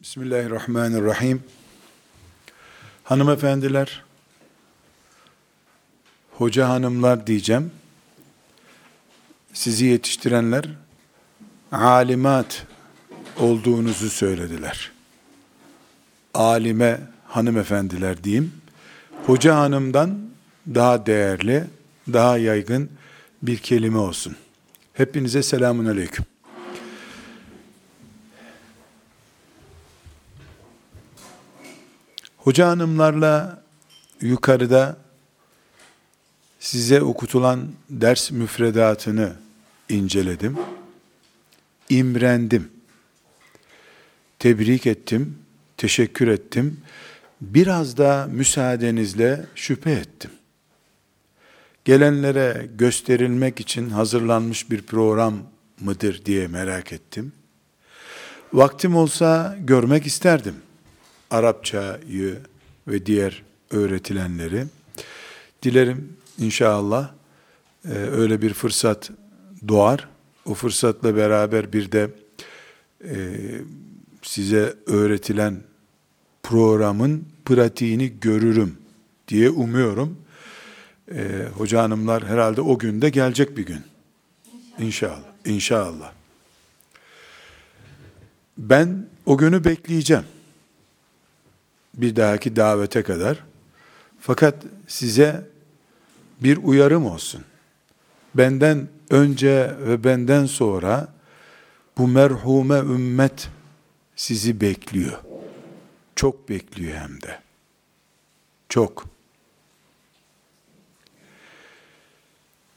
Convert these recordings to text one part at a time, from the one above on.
Bismillahirrahmanirrahim. Hanımefendiler, hoca hanımlar diyeceğim. Sizi yetiştirenler alimat olduğunuzu söylediler. Alime hanımefendiler diyeyim. Hoca hanımdan daha değerli, daha yaygın bir kelime olsun. Hepinize selamun aleyküm. Hoca hanımlarla yukarıda size okutulan ders müfredatını inceledim. İmrendim. Tebrik ettim, teşekkür ettim. Biraz da müsaadenizle şüphe ettim. Gelenlere gösterilmek için hazırlanmış bir program mıdır diye merak ettim. Vaktim olsa görmek isterdim. Arapçayı ve diğer öğretilenleri. Dilerim inşallah e, öyle bir fırsat doğar. O fırsatla beraber bir de e, size öğretilen programın pratiğini görürüm diye umuyorum. E, hoca hanımlar herhalde o günde gelecek bir gün. İnşallah. İnşallah. Ben o günü bekleyeceğim. Bir dahaki davete kadar. Fakat size bir uyarım olsun. Benden önce ve benden sonra bu merhume ümmet sizi bekliyor. Çok bekliyor hem de. Çok.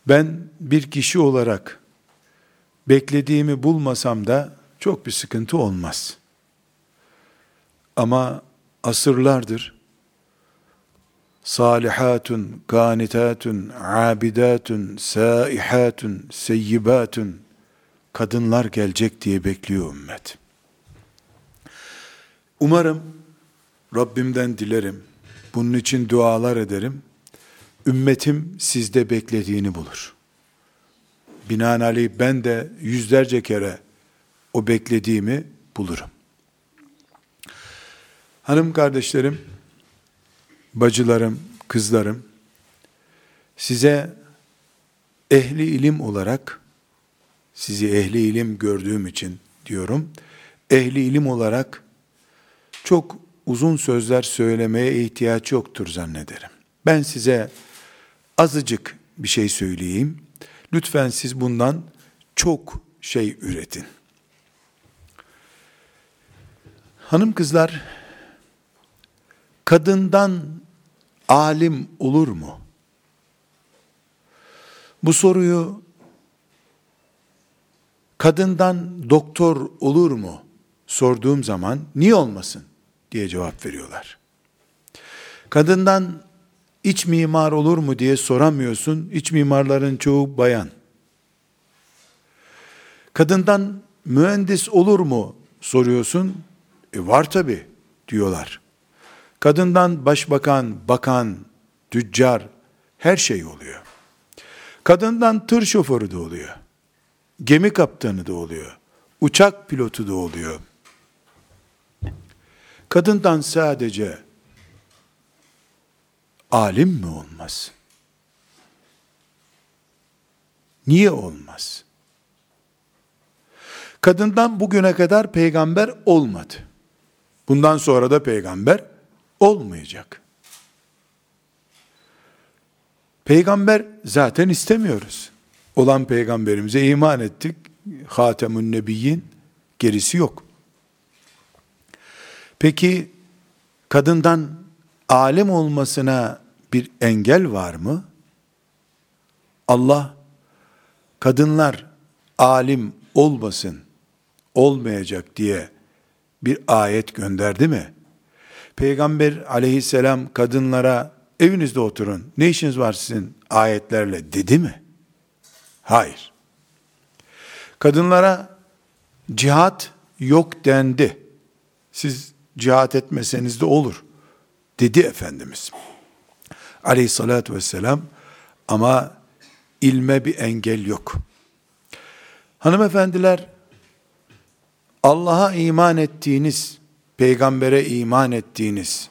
Ben bir kişi olarak beklediğimi bulmasam da çok bir sıkıntı olmaz. Ama asırlardır salihatun, ganitatun, abidatun, saihatun, seyyibatun kadınlar gelecek diye bekliyor ümmet. Umarım Rabbimden dilerim. Bunun için dualar ederim. Ümmetim sizde beklediğini bulur. Binaenaleyh ben de yüzlerce kere o beklediğimi bulurum. Hanım kardeşlerim, bacılarım, kızlarım, size ehli ilim olarak, sizi ehli ilim gördüğüm için diyorum, ehli ilim olarak çok uzun sözler söylemeye ihtiyaç yoktur zannederim. Ben size azıcık bir şey söyleyeyim. Lütfen siz bundan çok şey üretin. Hanım kızlar, kadından alim olur mu? Bu soruyu kadından doktor olur mu sorduğum zaman niye olmasın diye cevap veriyorlar. Kadından iç mimar olur mu diye soramıyorsun. İç mimarların çoğu bayan. Kadından mühendis olur mu soruyorsun. E var tabi diyorlar. Kadından başbakan, bakan, tüccar her şey oluyor. Kadından tır şoförü de oluyor. Gemi kaptanı da oluyor. Uçak pilotu da oluyor. Kadından sadece alim mi olmaz? Niye olmaz? Kadından bugüne kadar peygamber olmadı. Bundan sonra da peygamber olmayacak. Peygamber zaten istemiyoruz. Olan peygamberimize iman ettik. Hatemun Nebiyyin gerisi yok. Peki kadından alim olmasına bir engel var mı? Allah kadınlar alim olmasın, olmayacak diye bir ayet gönderdi mi? Peygamber aleyhisselam kadınlara evinizde oturun, ne işiniz var sizin ayetlerle dedi mi? Hayır. Kadınlara cihat yok dendi. Siz cihat etmeseniz de olur dedi Efendimiz. Aleyhissalatü vesselam ama ilme bir engel yok. Hanımefendiler Allah'a iman ettiğiniz peygambere iman ettiğiniz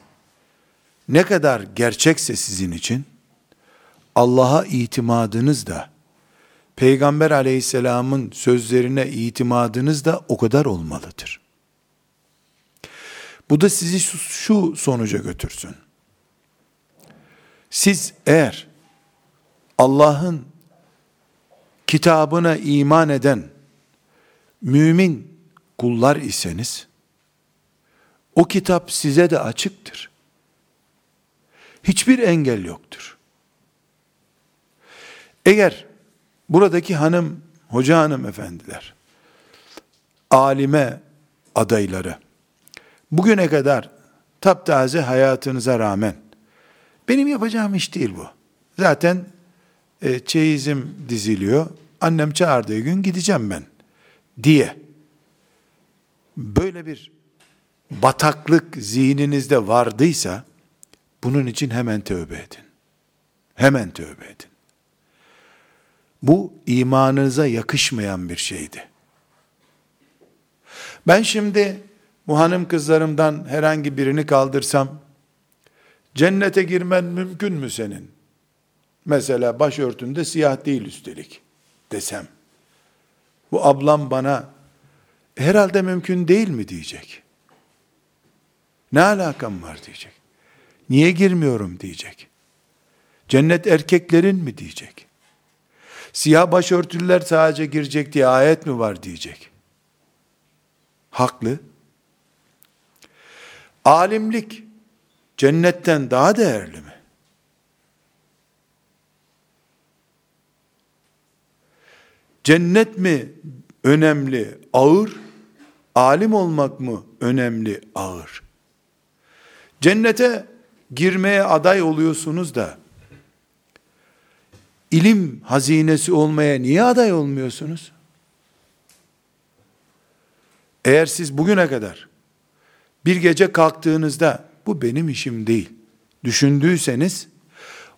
ne kadar gerçekse sizin için Allah'a itimadınız da Peygamber aleyhisselamın sözlerine itimadınız da o kadar olmalıdır. Bu da sizi şu sonuca götürsün. Siz eğer Allah'ın kitabına iman eden mümin kullar iseniz, o kitap size de açıktır. Hiçbir engel yoktur. Eğer buradaki hanım, hoca hanım efendiler, alime adayları, bugüne kadar taptaze hayatınıza rağmen, benim yapacağım iş değil bu. Zaten e, çeyizim diziliyor, annem çağırdığı gün gideceğim ben diye böyle bir bataklık zihninizde vardıysa bunun için hemen tövbe edin. Hemen tövbe edin. Bu imanınıza yakışmayan bir şeydi. Ben şimdi bu hanım kızlarımdan herhangi birini kaldırsam cennete girmen mümkün mü senin? Mesela başörtünde siyah değil üstelik desem. Bu ablam bana herhalde mümkün değil mi diyecek. Ne alakam var diyecek. Niye girmiyorum diyecek. Cennet erkeklerin mi diyecek. Siyah başörtüler sadece girecek diye ayet mi var diyecek. Haklı. Alimlik cennetten daha değerli mi? Cennet mi önemli, ağır? Alim olmak mı önemli, ağır? Cennete girmeye aday oluyorsunuz da ilim hazinesi olmaya niye aday olmuyorsunuz? Eğer siz bugüne kadar bir gece kalktığınızda bu benim işim değil düşündüyseniz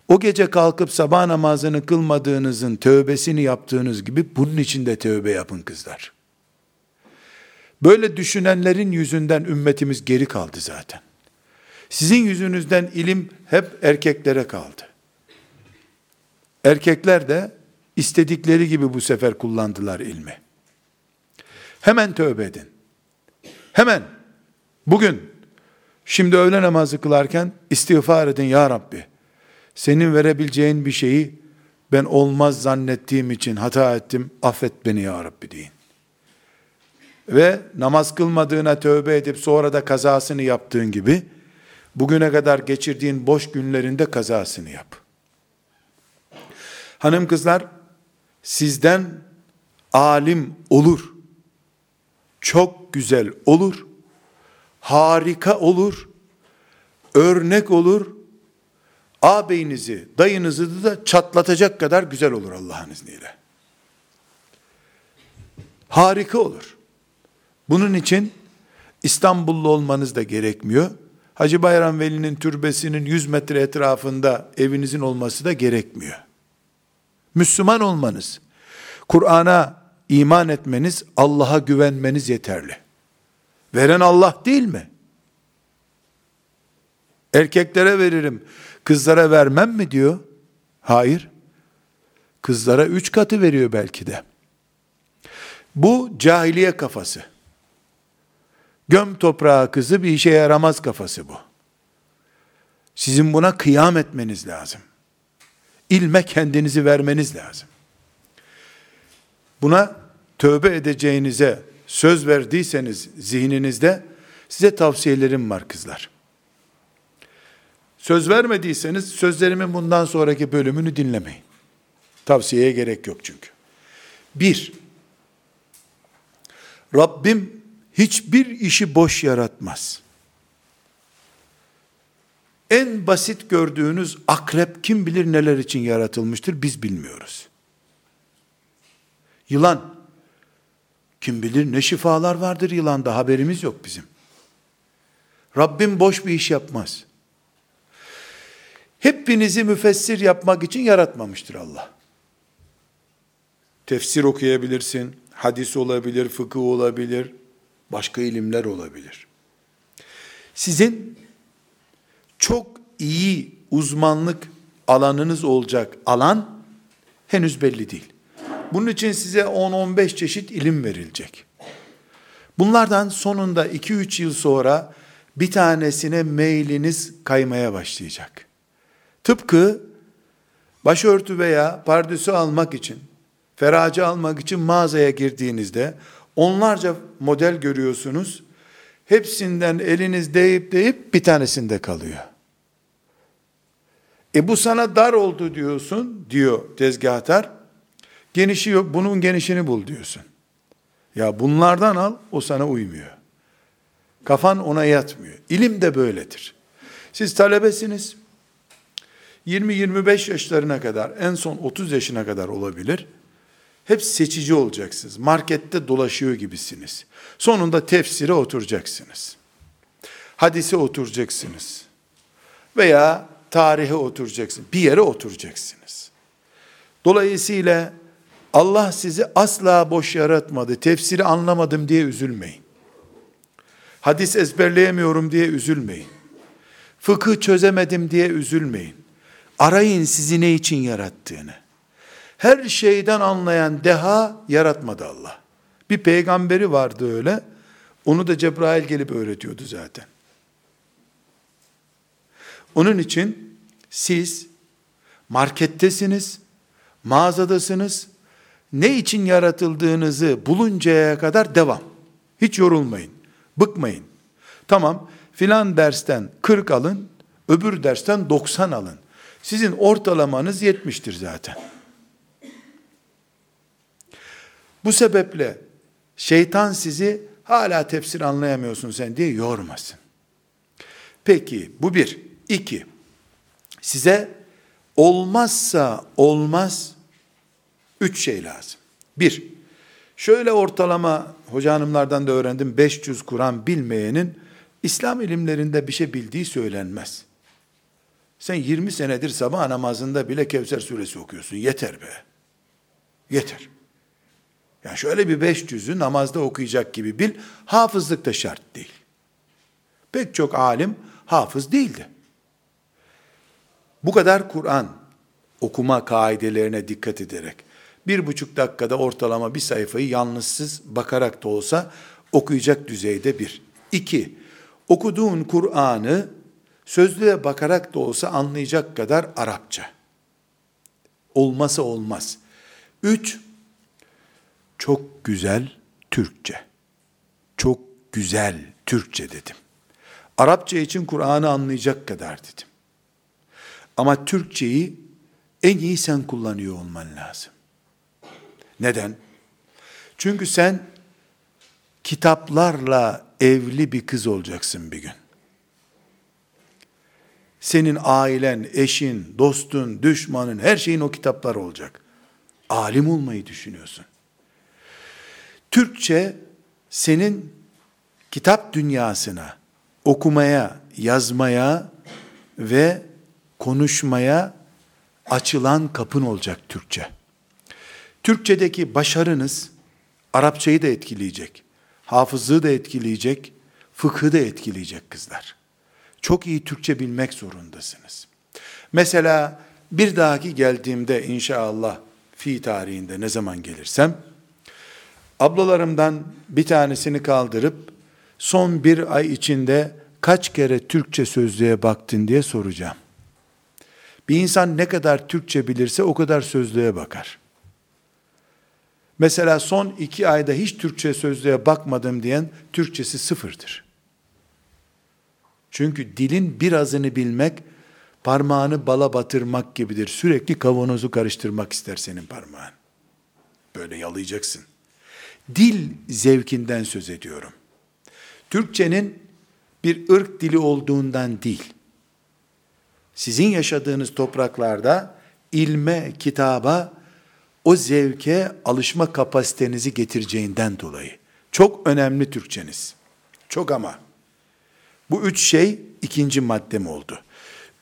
o gece kalkıp sabah namazını kılmadığınızın tövbesini yaptığınız gibi bunun için de tövbe yapın kızlar. Böyle düşünenlerin yüzünden ümmetimiz geri kaldı zaten. Sizin yüzünüzden ilim hep erkeklere kaldı. Erkekler de istedikleri gibi bu sefer kullandılar ilmi. Hemen tövbe edin. Hemen bugün şimdi öğle namazı kılarken istiğfar edin ya Rabbi. Senin verebileceğin bir şeyi ben olmaz zannettiğim için hata ettim. Affet beni ya Rabbi deyin. Ve namaz kılmadığına tövbe edip sonra da kazasını yaptığın gibi bugüne kadar geçirdiğin boş günlerinde kazasını yap. Hanım kızlar sizden alim olur. Çok güzel olur. Harika olur. Örnek olur. Ağabeyinizi, dayınızı da çatlatacak kadar güzel olur Allah'ın izniyle. Harika olur. Bunun için İstanbullu olmanız da gerekmiyor. Hacı Bayram Veli'nin türbesinin 100 metre etrafında evinizin olması da gerekmiyor. Müslüman olmanız, Kur'an'a iman etmeniz, Allah'a güvenmeniz yeterli. Veren Allah değil mi? Erkeklere veririm, kızlara vermem mi diyor? Hayır. Kızlara üç katı veriyor belki de. Bu cahiliye kafası. Göm toprağı kızı bir işe yaramaz kafası bu. Sizin buna kıyam etmeniz lazım. İlme kendinizi vermeniz lazım. Buna tövbe edeceğinize söz verdiyseniz zihninizde size tavsiyelerim var kızlar. Söz vermediyseniz sözlerimin bundan sonraki bölümünü dinlemeyin. Tavsiyeye gerek yok çünkü. Bir, Rabbim hiçbir işi boş yaratmaz. En basit gördüğünüz akrep kim bilir neler için yaratılmıştır biz bilmiyoruz. Yılan kim bilir ne şifalar vardır yılanda haberimiz yok bizim. Rabbim boş bir iş yapmaz. Hepinizi müfessir yapmak için yaratmamıştır Allah. Tefsir okuyabilirsin, hadis olabilir, fıkıh olabilir, başka ilimler olabilir. Sizin çok iyi uzmanlık alanınız olacak alan henüz belli değil. Bunun için size 10-15 çeşit ilim verilecek. Bunlardan sonunda 2-3 yıl sonra bir tanesine mailiniz kaymaya başlayacak. Tıpkı başörtü veya pardüsü almak için, feracı almak için mağazaya girdiğinizde onlarca model görüyorsunuz. Hepsinden eliniz değip değip bir tanesinde kalıyor. E bu sana dar oldu diyorsun, diyor tezgahtar. Genişi yok, bunun genişini bul diyorsun. Ya bunlardan al, o sana uymuyor. Kafan ona yatmıyor. İlim de böyledir. Siz talebesiniz. 20-25 yaşlarına kadar, en son 30 yaşına kadar olabilir. Hep seçici olacaksınız. Markette dolaşıyor gibisiniz. Sonunda tefsire oturacaksınız. Hadise oturacaksınız. Veya tarihe oturacaksınız. Bir yere oturacaksınız. Dolayısıyla Allah sizi asla boş yaratmadı. Tefsiri anlamadım diye üzülmeyin. Hadis ezberleyemiyorum diye üzülmeyin. Fıkıh çözemedim diye üzülmeyin. Arayın sizi ne için yarattığını. Her şeyden anlayan deha yaratmadı Allah. Bir peygamberi vardı öyle. Onu da Cebrail gelip öğretiyordu zaten. Onun için siz markettesiniz, mağazadasınız, ne için yaratıldığınızı buluncaya kadar devam. Hiç yorulmayın, bıkmayın. Tamam, filan dersten 40 alın, öbür dersten 90 alın. Sizin ortalamanız 70'tir zaten. Bu sebeple şeytan sizi hala tefsir anlayamıyorsun sen diye yormasın. Peki bu bir. iki. Size olmazsa olmaz üç şey lazım. Bir, şöyle ortalama hoca hanımlardan da öğrendim 500 Kur'an bilmeyenin İslam ilimlerinde bir şey bildiği söylenmez. Sen 20 senedir sabah namazında bile Kevser suresi okuyorsun. Yeter be. Yeter. Yani şöyle bir 500'ü namazda okuyacak gibi bil. Hafızlık da şart değil. Pek çok alim hafız değildi. Bu kadar Kur'an okuma kaidelerine dikkat ederek bir buçuk dakikada ortalama bir sayfayı yalnızsız bakarak da olsa okuyacak düzeyde bir. İki, okuduğun Kur'an'ı sözlüğe bakarak da olsa anlayacak kadar Arapça. Olmasa olmaz. Üç, çok güzel Türkçe. Çok güzel Türkçe dedim. Arapça için Kur'an'ı anlayacak kadar dedim. Ama Türkçeyi en iyi sen kullanıyor olman lazım. Neden? Çünkü sen kitaplarla evli bir kız olacaksın bir gün. Senin ailen, eşin, dostun, düşmanın, her şeyin o kitaplar olacak. Alim olmayı düşünüyorsun. Türkçe senin kitap dünyasına, okumaya, yazmaya ve konuşmaya açılan kapın olacak Türkçe. Türkçedeki başarınız Arapçayı da etkileyecek. Hafızlığı da etkileyecek, fıkhı da etkileyecek kızlar. Çok iyi Türkçe bilmek zorundasınız. Mesela bir dahaki geldiğimde inşallah fi tarihinde ne zaman gelirsem ablalarımdan bir tanesini kaldırıp son bir ay içinde kaç kere Türkçe sözlüğe baktın diye soracağım. Bir insan ne kadar Türkçe bilirse o kadar sözlüğe bakar. Mesela son iki ayda hiç Türkçe sözlüğe bakmadım diyen Türkçesi sıfırdır. Çünkü dilin birazını bilmek parmağını bala batırmak gibidir. Sürekli kavanozu karıştırmak ister senin parmağın. Böyle yalayacaksın. Dil zevkinden söz ediyorum. Türkçenin bir ırk dili olduğundan değil. Sizin yaşadığınız topraklarda ilme, kitaba o zevke alışma kapasitenizi getireceğinden dolayı. Çok önemli Türkçeniz. Çok ama. Bu üç şey ikinci maddem oldu.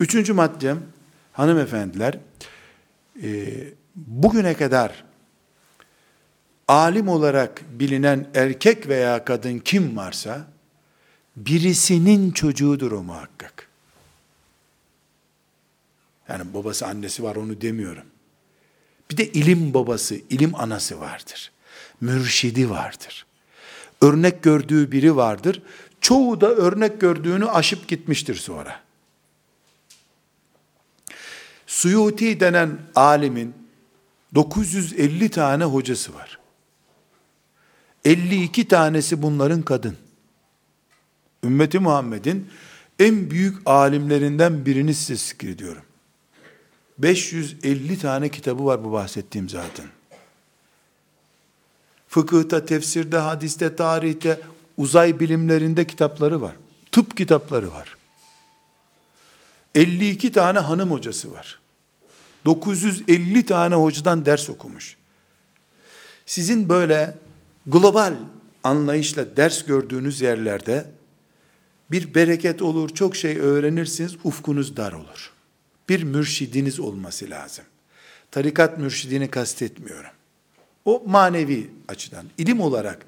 Üçüncü maddem, hanımefendiler, bugüne kadar alim olarak bilinen erkek veya kadın kim varsa, birisinin çocuğudur o muhakkak. Yani babası annesi var onu demiyorum. Bir de ilim babası, ilim anası vardır. Mürşidi vardır. Örnek gördüğü biri vardır. Çoğu da örnek gördüğünü aşıp gitmiştir sonra. Suyuti denen alimin 950 tane hocası var. 52 tanesi bunların kadın. Ümmeti Muhammed'in en büyük alimlerinden birini size zikrediyorum. 550 tane kitabı var bu bahsettiğim zaten. Fıkıhta, tefsirde, hadiste, tarihte, uzay bilimlerinde kitapları var. Tıp kitapları var. 52 tane hanım hocası var. 950 tane hocadan ders okumuş. Sizin böyle global anlayışla ders gördüğünüz yerlerde bir bereket olur, çok şey öğrenirsiniz, ufkunuz dar olur. Bir mürşidiniz olması lazım. Tarikat mürşidini kastetmiyorum. O manevi açıdan. ilim olarak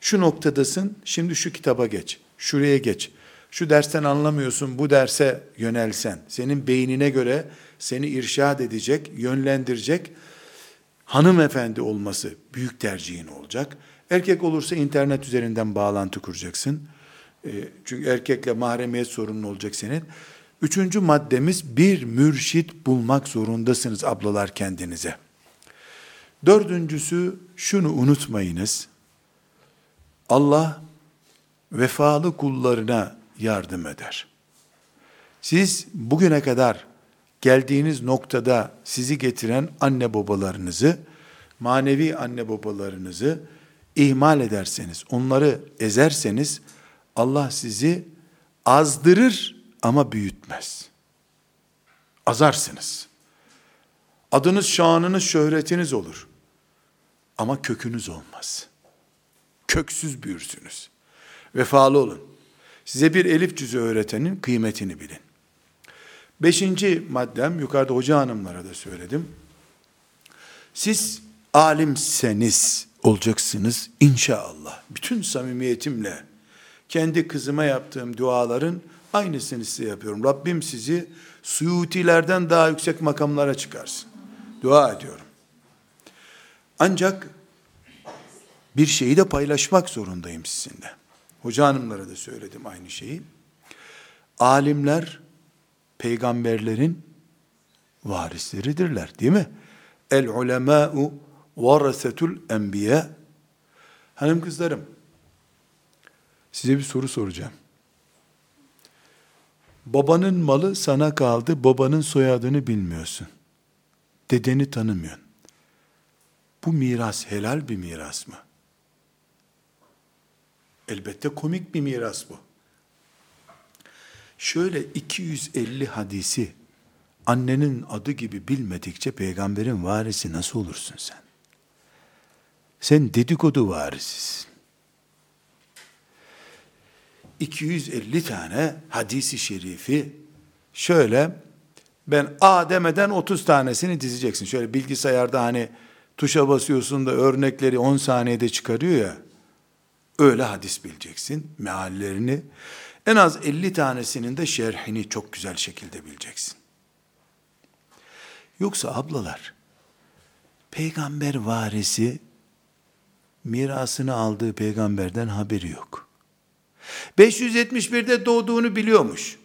şu noktadasın, şimdi şu kitaba geç, şuraya geç. Şu dersten anlamıyorsun, bu derse yönelsen, senin beynine göre seni irşad edecek, yönlendirecek hanımefendi olması büyük tercihin olacak. Erkek olursa internet üzerinden bağlantı kuracaksın. E, çünkü erkekle mahremiyet sorunun olacak senin. Üçüncü maddemiz bir mürşit bulmak zorundasınız ablalar kendinize. Dördüncüsü şunu unutmayınız. Allah vefalı kullarına yardım eder. Siz bugüne kadar geldiğiniz noktada sizi getiren anne babalarınızı, manevi anne babalarınızı ihmal ederseniz, onları ezerseniz Allah sizi azdırır ama büyütmez. Azarsınız. Adınız, şanınız, şöhretiniz olur. Ama kökünüz olmaz. Köksüz büyürsünüz. Vefalı olun. Size bir elif cüzü öğretenin kıymetini bilin. Beşinci maddem, yukarıda hoca hanımlara da söyledim. Siz alimseniz olacaksınız inşallah. Bütün samimiyetimle kendi kızıma yaptığım duaların aynısını size yapıyorum. Rabbim sizi suyutilerden daha yüksek makamlara çıkarsın. Dua ediyorum. Ancak bir şeyi de paylaşmak zorundayım sizinle. Hoca hanımlara da söyledim aynı şeyi. Alimler peygamberlerin varisleridirler değil mi? El ulemâ'u varasetul enbiya. Hanım kızlarım, size bir soru soracağım. Babanın malı sana kaldı, babanın soyadını bilmiyorsun. Dedeni tanımıyorsun. Bu miras helal bir miras mı? Elbette komik bir miras bu. Şöyle 250 hadisi annenin adı gibi bilmedikçe peygamberin varisi nasıl olursun sen? Sen dedikodu varisisin. 250 tane hadisi şerifi şöyle ben A demeden 30 tanesini dizeceksin. Şöyle bilgisayarda hani tuşa basıyorsun da örnekleri 10 saniyede çıkarıyor ya. Öyle hadis bileceksin, meallerini. En az 50 tanesinin de şerhini çok güzel şekilde bileceksin. Yoksa ablalar, peygamber varisi mirasını aldığı peygamberden haberi yok. 571'de doğduğunu biliyormuş.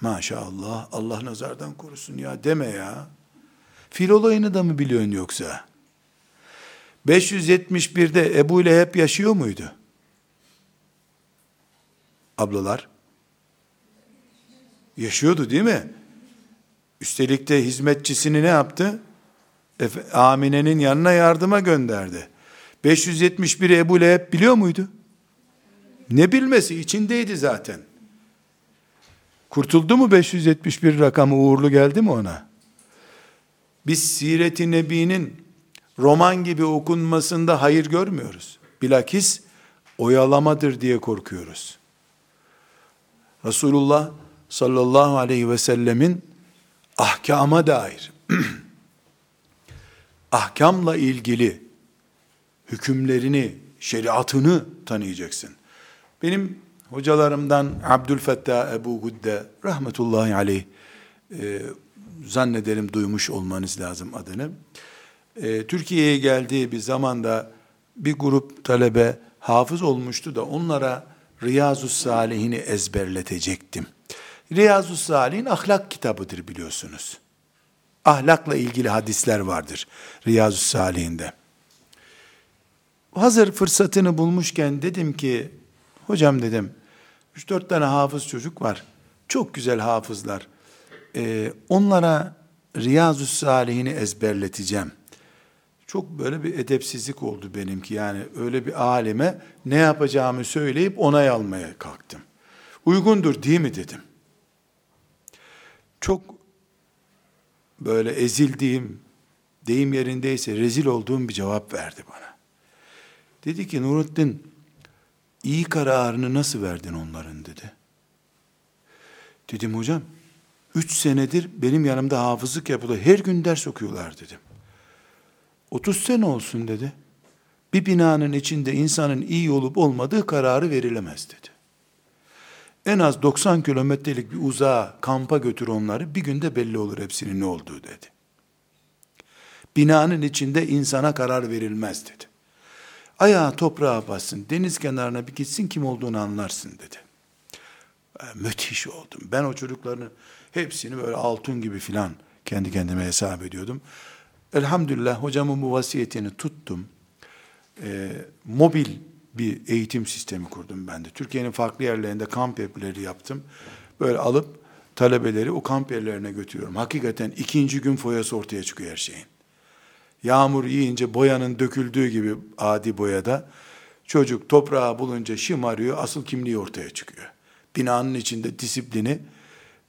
Maşallah Allah nazardan korusun ya deme ya. Fil olayını da mı biliyorsun yoksa? 571'de Ebu ile hep yaşıyor muydu? Ablalar. Yaşıyordu değil mi? Üstelik de hizmetçisini ne yaptı? Amine'nin yanına yardıma gönderdi. 571 Ebu Leheb biliyor muydu? Ne bilmesi içindeydi zaten. Kurtuldu mu 571 rakamı uğurlu geldi mi ona? Biz Siret-i Nebi'nin roman gibi okunmasında hayır görmüyoruz. Bilakis oyalamadır diye korkuyoruz. Resulullah sallallahu aleyhi ve sellemin ahkama dair ahkamla ilgili hükümlerini, şeriatını tanıyacaksın. Benim hocalarımdan Abdülfettah Ebu Gudde rahmetullahi aleyh e, zannederim duymuş olmanız lazım adını. E, Türkiye'ye geldiği bir zamanda bir grup talebe hafız olmuştu da onlara Riyazu Salihini ezberletecektim. Riyazu Salih'in ahlak kitabıdır biliyorsunuz. Ahlakla ilgili hadisler vardır Riyazu Salih'inde. Hazır fırsatını bulmuşken dedim ki, hocam dedim, 3-4 tane hafız çocuk var. Çok güzel hafızlar. Ee, onlara Riyazu Salihini ezberleteceğim. Çok böyle bir edepsizlik oldu benimki. Yani öyle bir alime ne yapacağımı söyleyip onay almaya kalktım. Uygundur değil mi dedim. Çok böyle ezildiğim, deyim yerindeyse rezil olduğum bir cevap verdi bana. Dedi ki Nurettin, iyi kararını nasıl verdin onların dedi. Dedim hocam, üç senedir benim yanımda hafızlık yapılıyor. Her gün ders okuyorlar dedim. 30 sene olsun dedi. Bir binanın içinde insanın iyi olup olmadığı kararı verilemez dedi. En az 90 kilometrelik bir uzağa kampa götür onları bir günde belli olur hepsinin ne olduğu dedi. Binanın içinde insana karar verilmez dedi. Ayağı toprağa bassın, deniz kenarına bir gitsin kim olduğunu anlarsın dedi. Müthiş oldum. Ben o çocukların hepsini böyle altın gibi filan kendi kendime hesap ediyordum. Elhamdülillah hocamın bu vasiyetini tuttum. Ee, mobil bir eğitim sistemi kurdum ben de. Türkiye'nin farklı yerlerinde kamp yerleri yaptım. Böyle alıp talebeleri o kamp yerlerine götürüyorum. Hakikaten ikinci gün foyası ortaya çıkıyor her şeyin. Yağmur yiyince boyanın döküldüğü gibi adi boyada çocuk toprağı bulunca şımarıyor, asıl kimliği ortaya çıkıyor. Binanın içinde disiplini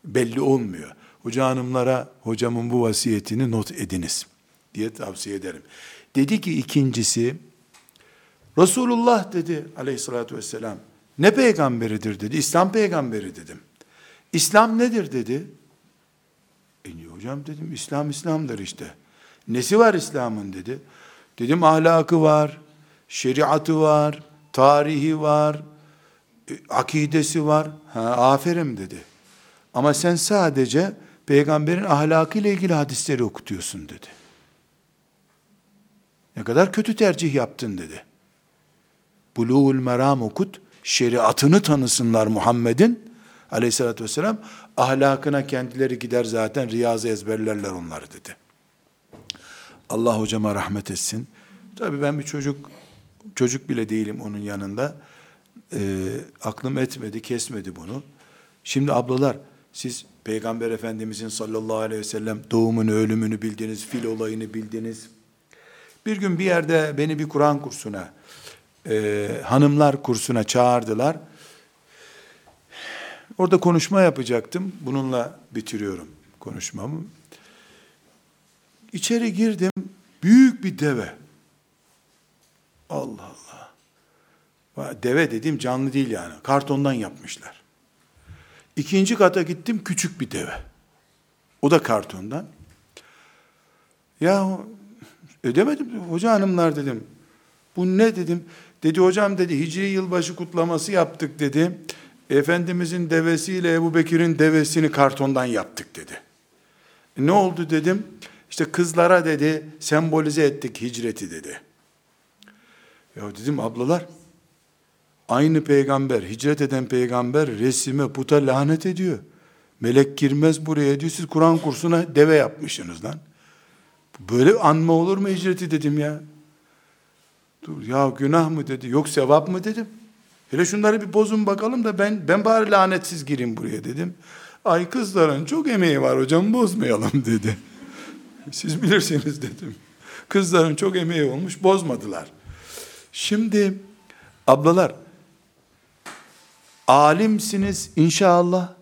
belli olmuyor. Hoca hanımlara hocamın bu vasiyetini not ediniz diye tavsiye ederim. Dedi ki ikincisi, Resulullah dedi aleyhissalatü vesselam, ne peygamberidir dedi, İslam peygamberi dedim. İslam nedir dedi. E hocam dedim, İslam İslam'dır işte. Nesi var İslam'ın dedi. Dedim ahlakı var, şeriatı var, tarihi var, e, akidesi var. Ha, aferin dedi. Ama sen sadece peygamberin ahlakıyla ilgili hadisleri okutuyorsun dedi. Ne kadar kötü tercih yaptın dedi. Buluğul meram okut, şeriatını tanısınlar Muhammed'in aleyhissalatü vesselam, ahlakına kendileri gider zaten riyazı ezberlerler onları dedi. Allah hocama rahmet etsin. Tabii ben bir çocuk, çocuk bile değilim onun yanında. E, aklım etmedi, kesmedi bunu. Şimdi ablalar, siz Peygamber Efendimizin sallallahu aleyhi ve sellem doğumunu, ölümünü bildiniz, fil olayını bildiniz. Bir gün bir yerde beni bir Kur'an kursuna, e, hanımlar kursuna çağırdılar. Orada konuşma yapacaktım. Bununla bitiriyorum konuşmamı. İçeri girdim. Büyük bir deve. Allah Allah. Deve dediğim canlı değil yani. Kartondan yapmışlar. İkinci kata gittim küçük bir deve. O da kartondan. Ya ödemedim. Hoca hanımlar dedim. Bu ne dedim. Dedi hocam dedi Hicri yılbaşı kutlaması yaptık dedi. Efendimizin devesiyle Ebu Bekir'in devesini kartondan yaptık dedi. E, ne oldu dedim. İşte kızlara dedi sembolize ettik hicreti dedi. Ya dedim ablalar aynı peygamber hicret eden peygamber resime puta lanet ediyor. Melek girmez buraya diyor. Siz Kur'an kursuna deve yapmışsınız lan. Böyle anma olur mu hicreti dedim ya. Dur ya günah mı dedi. Yok sevap mı dedim. Hele şunları bir bozun bakalım da ben ben bari lanetsiz gireyim buraya dedim. Ay kızların çok emeği var hocam bozmayalım dedi. Siz bilirsiniz dedim. Kızların çok emeği olmuş bozmadılar. Şimdi ablalar alimsiniz inşallah.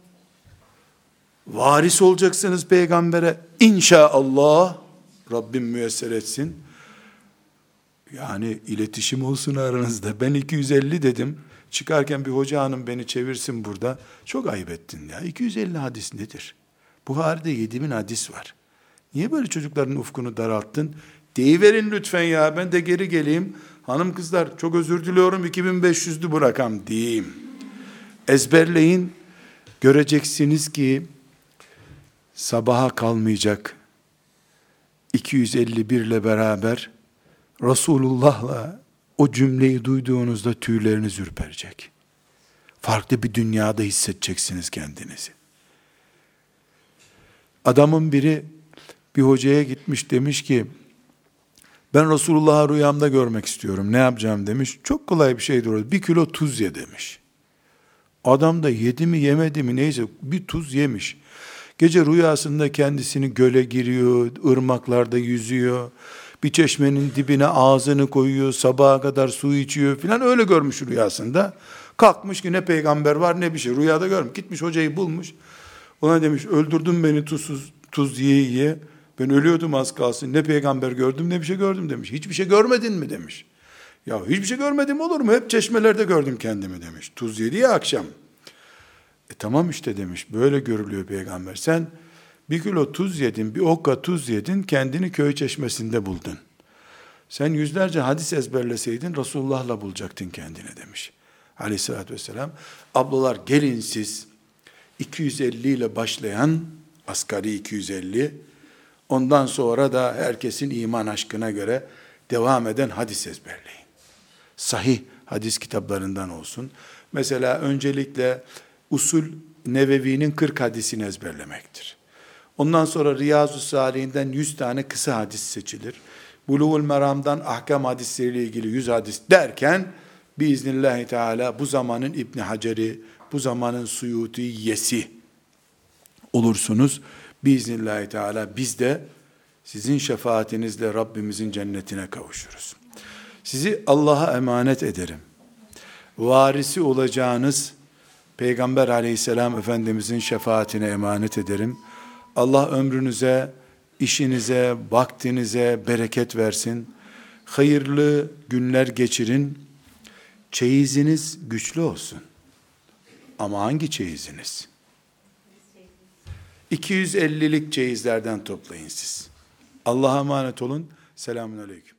Varis olacaksınız peygambere inşallah. Rabbim müyesser etsin. Yani iletişim olsun aranızda. Ben 250 dedim. Çıkarken bir hoca hanım beni çevirsin burada. Çok ayıp ettin ya. 250 hadis nedir? Buhari'de 7000 hadis var. Niye böyle çocukların ufkunu daralttın? Deyiverin lütfen ya ben de geri geleyim. Hanım kızlar çok özür diliyorum 2500'lü bu rakam diyeyim. Ezberleyin. Göreceksiniz ki sabaha kalmayacak 251 ile beraber Resulullah'la o cümleyi duyduğunuzda tüyleriniz ürperecek. Farklı bir dünyada hissedeceksiniz kendinizi. Adamın biri bir hocaya gitmiş demiş ki ben Resulullah'ı rüyamda görmek istiyorum. Ne yapacağım demiş. Çok kolay bir şeydir o. Bir kilo tuz ye demiş. Adam da yedi mi yemedi mi neyse bir tuz yemiş. Gece rüyasında kendisini göle giriyor, ırmaklarda yüzüyor. Bir çeşmenin dibine ağzını koyuyor, sabaha kadar su içiyor filan öyle görmüş rüyasında. Kalkmış ki ne peygamber var ne bir şey. Rüyada görmüş. Gitmiş hocayı bulmuş. Ona demiş öldürdün beni tuzsuz, tuz yiye yiye. Ben ölüyordum az kalsın. Ne peygamber gördüm ne bir şey gördüm demiş. Hiçbir şey görmedin mi demiş. Ya hiçbir şey görmedim olur mu? Hep çeşmelerde gördüm kendimi demiş. Tuz yedi ya akşam. E tamam işte demiş. Böyle görülüyor peygamber. Sen bir kilo tuz yedin, bir okka tuz yedin, kendini köy çeşmesinde buldun. Sen yüzlerce hadis ezberleseydin Resulullah'la bulacaktın kendini demiş. Aleyhissalatü vesselam. Ablalar gelin siz 250 ile başlayan asgari 250 ondan sonra da herkesin iman aşkına göre devam eden hadis ezberleyin. Sahih hadis kitaplarından olsun. Mesela öncelikle usul Nevevi'nin 40 hadisini ezberlemektir. Ondan sonra Riyazu Salih'inden 100 tane kısa hadis seçilir. Buluğul Meram'dan ahkam hadisleriyle ilgili 100 hadis derken biiznillahü teala bu zamanın İbn Hacer'i, bu zamanın Suyuti'yesi olursunuz. Biiznillahü teala biz de sizin şefaatinizle Rabbimizin cennetine kavuşuruz. Sizi Allah'a emanet ederim. Varisi olacağınız Peygamber aleyhisselam Efendimizin şefaatine emanet ederim. Allah ömrünüze, işinize, vaktinize bereket versin. Hayırlı günler geçirin. Çeyiziniz güçlü olsun. Ama hangi çeyiziniz? 250'lik çeyizlerden toplayın siz. Allah'a emanet olun. Selamun Aleyküm.